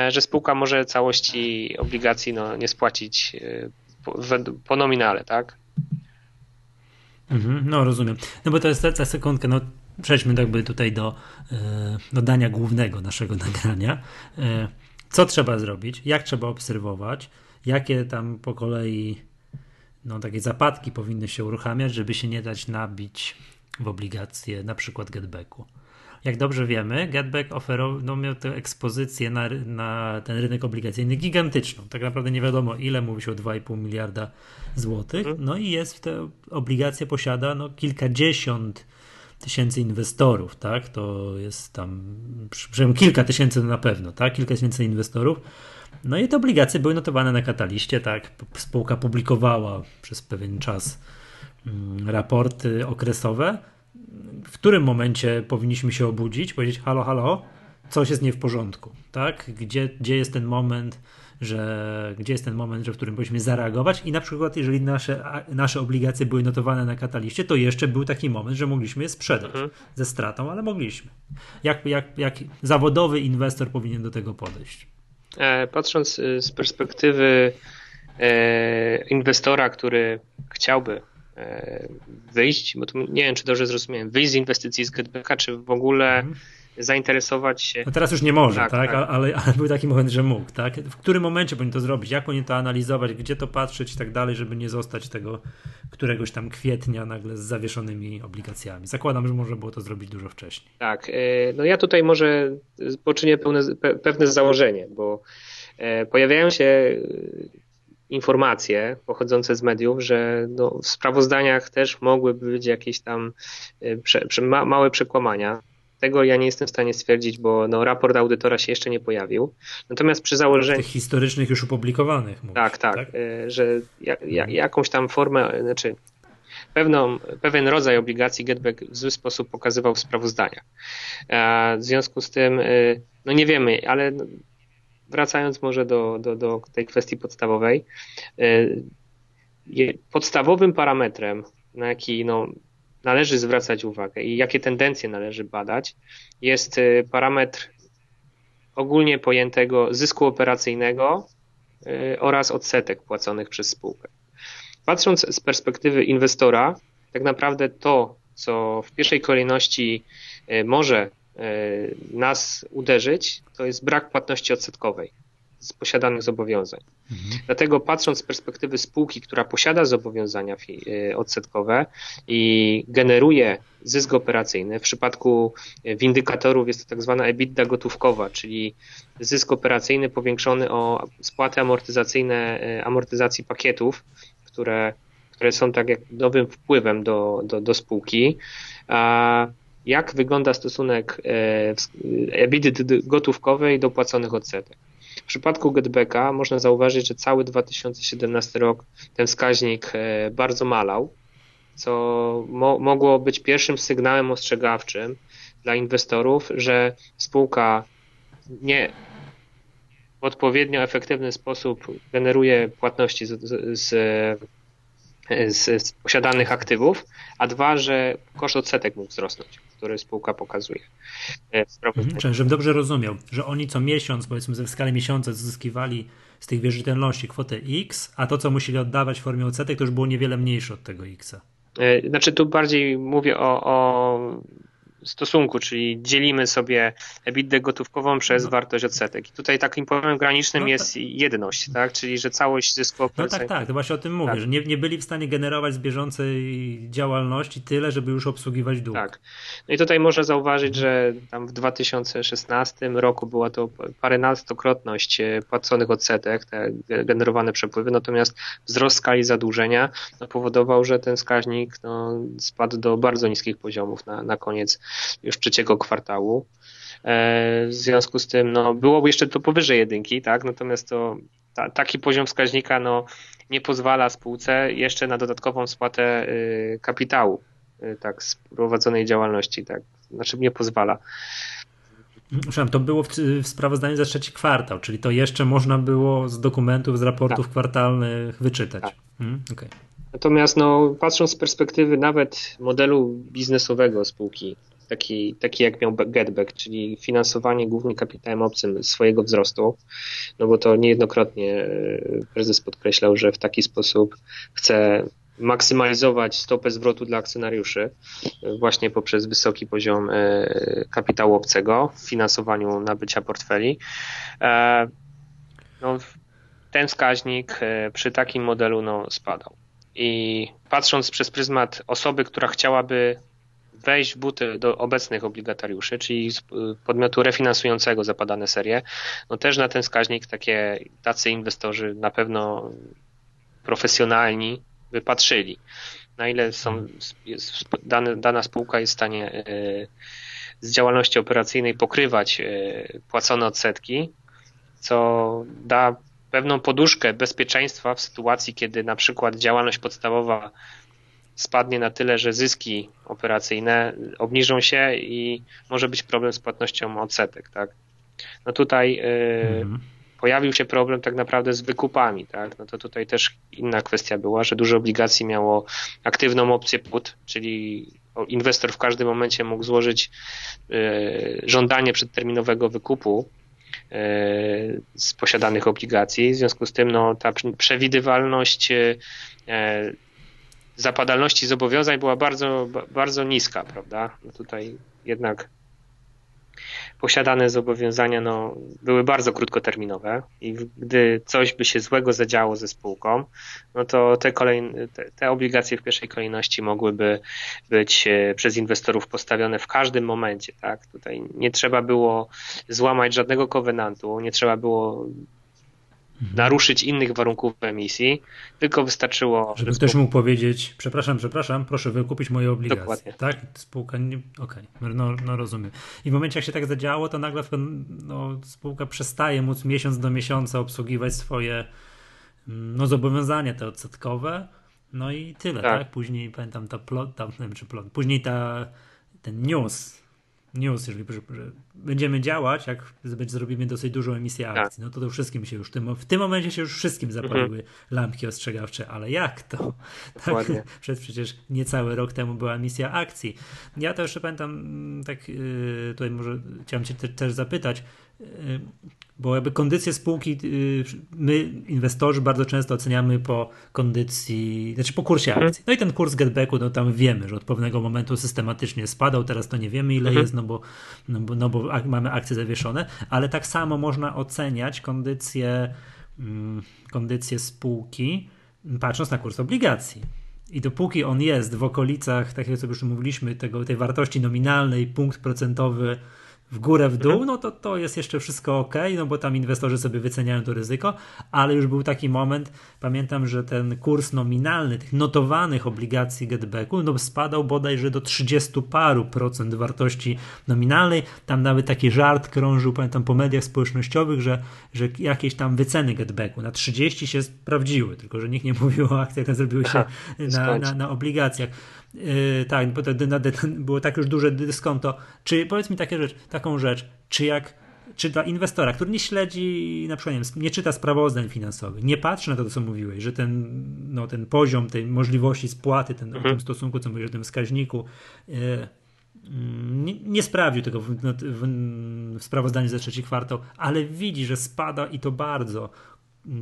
że spółka może całości obligacji no, nie spłacić po, po nominale, tak? Mhm, no rozumiem. No bo to jest ta sekundkę, no przejdźmy jakby tutaj do, e, do dania głównego naszego nagrania. E, co trzeba zrobić, jak trzeba obserwować, jakie tam po kolei no, takie zapadki powinny się uruchamiać, żeby się nie dać nabić w obligacje na przykład getbacku. Jak dobrze wiemy, Getback oferował, miał tę ekspozycję na, na ten rynek obligacyjny gigantyczną. Tak naprawdę nie wiadomo ile, mówi się o 2,5 miliarda złotych. Mhm. No i jest, te obligacje posiada no, kilkadziesiąt tysięcy inwestorów, tak? To jest tam przynajmniej kilka tysięcy na pewno, tak? Kilka tysięcy inwestorów. No i te obligacje były notowane na kataliście, tak? Spółka publikowała przez pewien czas mm, raporty okresowe. W którym momencie powinniśmy się obudzić, powiedzieć: halo, halo, coś jest nie w porządku, tak? Gdzie, gdzie jest ten moment, że gdzie jest ten moment, że w którym powinniśmy zareagować i na przykład jeżeli nasze, nasze obligacje były notowane na kataliście, to jeszcze był taki moment, że mogliśmy je sprzedać mhm. ze stratą, ale mogliśmy. Jak, jak, jak zawodowy inwestor powinien do tego podejść? E, patrząc y, z perspektywy e, inwestora, który chciałby wyjść, bo to nie wiem, czy dobrze zrozumiałem, wyjść z inwestycji z Getbacka, czy w ogóle mhm zainteresować się. No teraz już nie może, tak? tak? tak. Ale, ale, był taki moment, że mógł, tak? W którym momencie powinien to zrobić? Jak powinien to analizować? Gdzie to patrzeć i tak dalej, żeby nie zostać tego któregoś tam kwietnia nagle z zawieszonymi obligacjami? Zakładam, że może było to zrobić dużo wcześniej. Tak. E, no ja tutaj może poczynię pełne, pewne założenie, bo e, pojawiają się e, informacje pochodzące z mediów, że no, w sprawozdaniach też mogłyby być jakieś tam prze, prze, ma, małe przekłamania. Tego ja nie jestem w stanie stwierdzić, bo no, raport audytora się jeszcze nie pojawił. Natomiast przy założeniu. Tych historycznych już opublikowanych. Mówisz, tak, tak, tak, e, że ja, ja, jakąś tam formę, znaczy pewną, pewien rodzaj obligacji Getback w zły sposób pokazywał w sprawozdaniach. W związku z tym, no nie wiemy, ale wracając może do, do, do tej kwestii podstawowej, podstawowym parametrem, na jaki no, należy zwracać uwagę i jakie tendencje należy badać, jest parametr ogólnie pojętego zysku operacyjnego y, oraz odsetek płaconych przez spółkę. Patrząc z perspektywy inwestora, tak naprawdę to, co w pierwszej kolejności może nas uderzyć, to jest brak płatności odsetkowej z posiadanych zobowiązań. Mhm. Dlatego patrząc z perspektywy spółki, która posiada zobowiązania odsetkowe i generuje zysk operacyjny. W przypadku windykatorów jest to tak zwana EBITDA gotówkowa, czyli zysk operacyjny powiększony o spłaty amortyzacyjne e, amortyzacji pakietów, które, które są tak jak nowym wpływem do, do, do spółki. A jak wygląda stosunek e, EBITDA gotówkowej do płaconych odsetek? W przypadku Getbacka można zauważyć, że cały 2017 rok ten wskaźnik e, bardzo malał co mo mogło być pierwszym sygnałem ostrzegawczym dla inwestorów, że spółka nie w odpowiednio efektywny sposób generuje płatności z, z, z, z posiadanych aktywów, a dwa, że koszt odsetek mógł wzrosnąć, który spółka pokazuje. E, mhm, czyli żebym dobrze rozumiał, że oni co miesiąc, powiedzmy w skali miesiąca zyskiwali z tych wierzytelności kwotę X, a to, co musieli oddawać w formie odsetek, to już było niewiele mniejsze od tego X. E, znaczy tu bardziej mówię o, o stosunku, czyli dzielimy sobie EBITDA gotówkową przez no. wartość odsetek. I tutaj takim poziomem granicznym no, jest jedność, tak? Czyli, że całość zysku No tak, tak, to właśnie o tym mówię, tak. że nie, nie byli w stanie generować z bieżącej działalności tyle, żeby już obsługiwać dług. Tak. No i tutaj można zauważyć, że tam w 2016 roku była to parynastokrotność e, płaconych odsetek, te generowane przepływy, natomiast wzrost skali zadłużenia no, powodował, że ten wskaźnik no, spadł do bardzo niskich poziomów na, na koniec już trzeciego kwartału. E, w związku z tym no, byłoby jeszcze to powyżej jedynki, tak? natomiast to ta, taki poziom wskaźnika no, nie pozwala spółce jeszcze na dodatkową spłatę y, kapitału y, tak, z prowadzonej działalności. Tak? Znaczy nie pozwala. Przepraszam, to było w, w, sprawozdaniu za trzeci kwartał, czyli to jeszcze można było z dokumentów, z raportów tak. kwartalnych wyczytać. Tak. Hmm, okay. Natomiast no, patrząc z perspektywy nawet modelu biznesowego spółki, taki, taki jak miał Getback, czyli finansowanie głównie kapitałem obcym swojego wzrostu, no bo to niejednokrotnie e, prezes podkreślał, że w taki sposób chce maksymalizować stopę zwrotu dla akcjonariuszy e, właśnie poprzez wysoki poziom e, kapitału obcego w finansowaniu nabycia portfeli. No, ten wskaźnik przy takim modelu no, spadał. I patrząc przez pryzmat osoby, która chciałaby wejść w buty do obecnych obligatariuszy, czyli podmiotu refinansującego zapadane serie, no też na ten wskaźnik takie tacy inwestorzy na pewno profesjonalni wypatrzyli. Na ile są, jest, dane, dana spółka jest w stanie e, z działalności operacyjnej pokrywać e, płacone odsetki, co da pewną poduszkę bezpieczeństwa w sytuacji, kiedy na przykład działalność podstawowa spadnie na tyle, że zyski operacyjne obniżą się i może być problem z płatnością odsetek, tak? No tutaj mhm. pojawił się problem tak naprawdę z wykupami, tak? No to tutaj też inna kwestia była, że dużo obligacji miało aktywną opcję put, czyli inwestor w każdym momencie mógł złożyć y, żądanie przedterminowego wykupu y, z posiadanych obligacji. W związku z tym no, ta przewidywalność zapadalności zobowiązań była bardzo, bardzo niska, prawda? No tutaj jednak posiadane zobowiązania no, były bardzo krótkoterminowe i gdy coś by się złego zadziało ze spółką, no to te, kolejne, te, te, obligacje w pierwszej kolejności mogłyby być e, przez inwestorów postawione w każdym momencie. Tak? Tutaj nie trzeba było złamać żadnego kowenantu, nie trzeba było. Naruszyć innych warunków emisji, tylko wystarczyło. Żeby ktoś mógł powiedzieć, przepraszam, przepraszam, proszę wykupić moje obligacje. Dokładnie. Tak? Spółka nie. Okej, okay. no, no rozumiem. I w momencie, jak się tak zadziało, to nagle no, spółka przestaje móc miesiąc do miesiąca obsługiwać swoje mm, no, zobowiązania te odsetkowe. No i tyle, tak? tak? Później pamiętam ta plot, tam, nie wiem czy plot, później ta, ten news, news, jeżeli że będziemy działać, jak zrobimy dosyć dużą emisję tak. akcji, no to to wszystkim się już, w tym, w tym momencie się już wszystkim zapaliły mhm. lampki ostrzegawcze, ale jak to? Tak, przed przecież niecały rok temu była emisja akcji. Ja to jeszcze pamiętam, mm, tak yy, tutaj może chciałem cię też zapytać, bo jakby kondycję spółki y, my, inwestorzy, bardzo często oceniamy po kondycji, znaczy po kursie mhm. akcji. No i ten kurs getbacku, no tam wiemy, że od pewnego momentu systematycznie spadał, teraz to nie wiemy ile mhm. jest, no bo, no bo, no bo mamy akcje zawieszone, ale tak samo można oceniać kondycję, mm, kondycję spółki patrząc na kurs obligacji. I dopóki on jest w okolicach, tak jak sobie już mówiliśmy, tego, tej wartości nominalnej, punkt procentowy w górę, w dół, mhm. no to to jest jeszcze wszystko ok, no bo tam inwestorzy sobie wyceniają to ryzyko, ale już był taki moment, pamiętam, że ten kurs nominalny tych notowanych obligacji getbacku no spadał bodajże do 30 paru procent wartości nominalnej. Tam nawet taki żart krążył, pamiętam, po mediach społecznościowych, że, że jakieś tam wyceny getbacku na 30 się sprawdziły, tylko że nikt nie mówił o akcjach, które zrobiły się na, na, na obligacjach. Yy, tak, bo to było tak już duże dyskonto. Czy powiedz mi takie rzecz, taką rzecz, czy jak czy dla inwestora, który nie śledzi, na przykład nie, wiem, nie czyta sprawozdań finansowych, nie patrzy na to, co mówiłeś, że ten, no, ten poziom tej możliwości spłaty, ten, mhm. w tym stosunku, co mówisz o tym wskaźniku, yy, nie, nie, sprawdził tego w, w, w, sprawozdaniu za trzeci kwartał, ale widzi, że spada i to bardzo. Yy,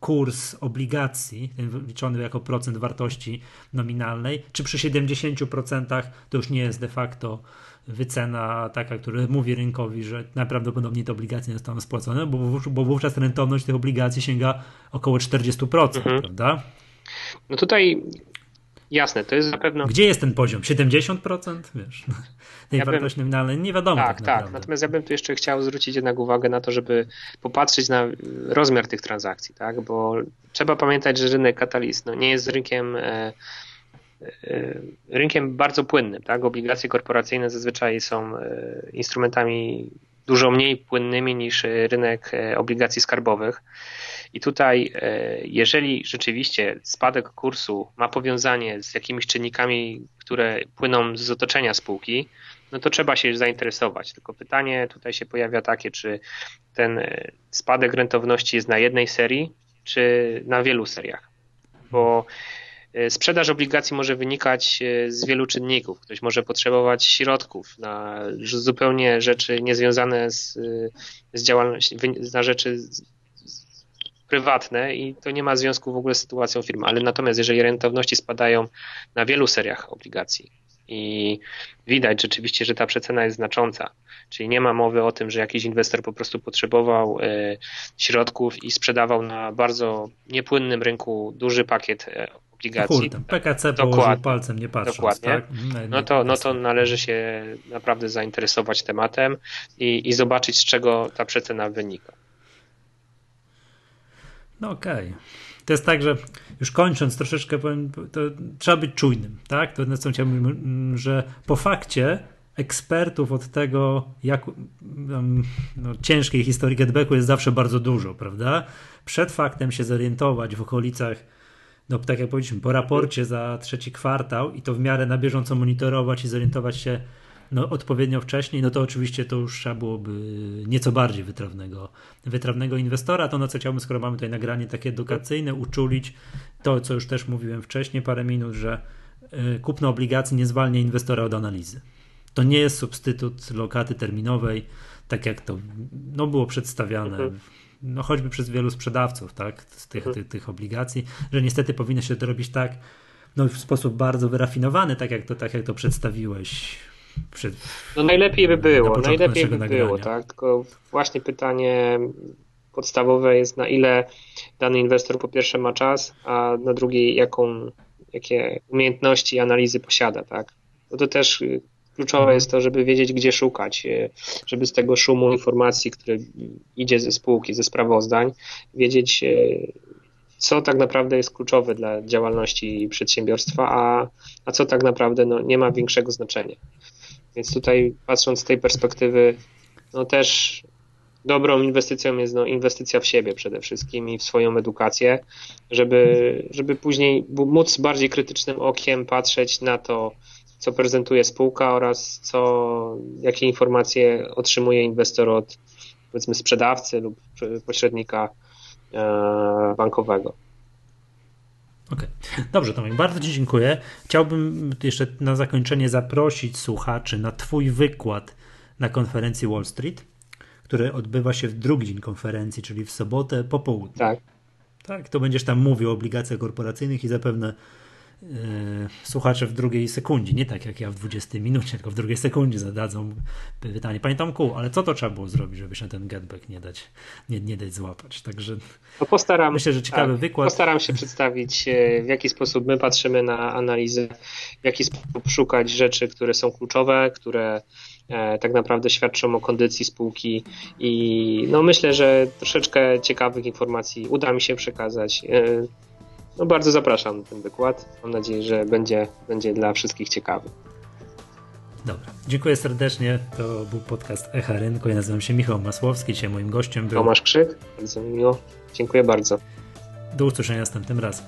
kurs obligacji, liczony jako procent wartości nominalnej, czy przy 70% to już nie jest de facto wycena taka, która mówi rynkowi, że najprawdopodobniej te obligacje nie zostaną spłacone, bo, bo wówczas rentowność tych obligacji sięga około 40%, mhm. prawda? No tutaj Jasne, to jest na pewno. Gdzie jest ten poziom? 70%? Wiesz, tej ja wartości bym... nominalnej nie wiadomo. Tak, tak, tak. Natomiast ja bym tu jeszcze chciał zwrócić jednak uwagę na to, żeby popatrzeć na rozmiar tych transakcji, tak? Bo trzeba pamiętać, że rynek katalist no, nie jest rynkiem. E, e, rynkiem bardzo płynnym, tak? Obligacje korporacyjne zazwyczaj są e, instrumentami dużo mniej płynnymi niż rynek obligacji skarbowych. I tutaj, e, jeżeli rzeczywiście spadek kursu ma powiązanie z jakimiś czynnikami, które płyną z otoczenia spółki, no to trzeba się zainteresować. Tylko pytanie tutaj się pojawia takie, czy ten e, spadek rentowności jest na jednej serii, czy na wielu seriach. Bo e, sprzedaż obligacji może wynikać z wielu czynników. Ktoś może potrzebować środków na zupełnie rzeczy niezwiązane z, z działalnością, na rzeczy prywatne i to nie ma związku w ogóle z sytuacją firmy. Ale natomiast jeżeli rentowności spadają na wielu seriach obligacji i widać rzeczywiście, że ta przecena jest znacząca, czyli nie ma mowy o tym, że jakiś inwestor po prostu potrzebował e, środków i sprzedawał na bardzo niepłynnym rynku duży pakiet e, obligacji. Kurde, PKC położył palcem nie patrząc. Dokładnie. Tak? No, to, no to należy się naprawdę zainteresować tematem i, i zobaczyć, z czego ta przecena wynika. No okej. Okay. To jest tak, że już kończąc troszeczkę powiem, to trzeba być czujnym, tak? To co chciałbym, że po fakcie ekspertów od tego, jak no, ciężkiej historii getbacku jest zawsze bardzo dużo, prawda? Przed faktem się zorientować w okolicach, no tak jak powiedzieliśmy, po raporcie za trzeci kwartał i to w miarę na bieżąco monitorować i zorientować się, no, odpowiednio wcześniej, no to oczywiście to już trzeba byłoby nieco bardziej wytrawnego, wytrawnego inwestora. To, na co chciałbym, skoro mamy tutaj nagranie takie edukacyjne, uczulić to, co już też mówiłem wcześniej, parę minut, że y, kupno obligacji nie zwalnia inwestora od analizy. To nie jest substytut lokaty terminowej, tak jak to no, było przedstawiane. Mhm. No, choćby przez wielu sprzedawców tak, z tych, mhm. tych, tych obligacji, że niestety powinno się to robić tak, no, w sposób bardzo wyrafinowany, tak jak to, tak jak to przedstawiłeś przed, no najlepiej by było, najlepiej by nagrania. było, tak? Tylko właśnie pytanie podstawowe jest na ile dany inwestor po pierwsze ma czas, a na drugie jaką, jakie umiejętności i analizy posiada, tak? Bo to też kluczowe jest to, żeby wiedzieć, gdzie szukać, żeby z tego szumu informacji, który idzie ze spółki, ze sprawozdań, wiedzieć, co tak naprawdę jest kluczowe dla działalności przedsiębiorstwa, a, a co tak naprawdę no, nie ma większego znaczenia. Więc tutaj patrząc z tej perspektywy, no też dobrą inwestycją jest no, inwestycja w siebie przede wszystkim i w swoją edukację, żeby, żeby później móc bardziej krytycznym okiem patrzeć na to, co prezentuje spółka oraz co, jakie informacje otrzymuje inwestor od powiedzmy sprzedawcy lub pośrednika e, bankowego. Okej. Okay. Dobrze, Tomek, bardzo Ci dziękuję. Chciałbym jeszcze na zakończenie zaprosić słuchaczy na Twój wykład na konferencji Wall Street, który odbywa się w drugi dzień konferencji, czyli w sobotę po południu. Tak. Tak, to będziesz tam mówił o obligacjach korporacyjnych i zapewne słuchacze w drugiej sekundzie, nie tak jak ja w 20 minucie, tylko w drugiej sekundzie zadadzą pytanie. Panie Tomku, ale co to trzeba było zrobić, żeby się ten getback nie dać, nie, nie dać złapać? Także no postaram, myślę, że ciekawy tak, wykład. Postaram się przedstawić, e, w jaki sposób my patrzymy na analizę, w jaki sposób szukać rzeczy, które są kluczowe, które E, tak naprawdę świadczą o kondycji spółki i no myślę, że troszeczkę ciekawych informacji uda mi się przekazać. No bardzo zapraszam na ten wykład. Mam nadzieję, że będzie, będzie dla wszystkich ciekawy. Dobra, dziękuję serdecznie. To był podcast Echa Rynku. Ja nazywam się Michał Masłowski. Dzisiaj moim gościem był Tomasz Krzyk. Bardzo mi miło. Dziękuję bardzo. Do usłyszenia następnym razem.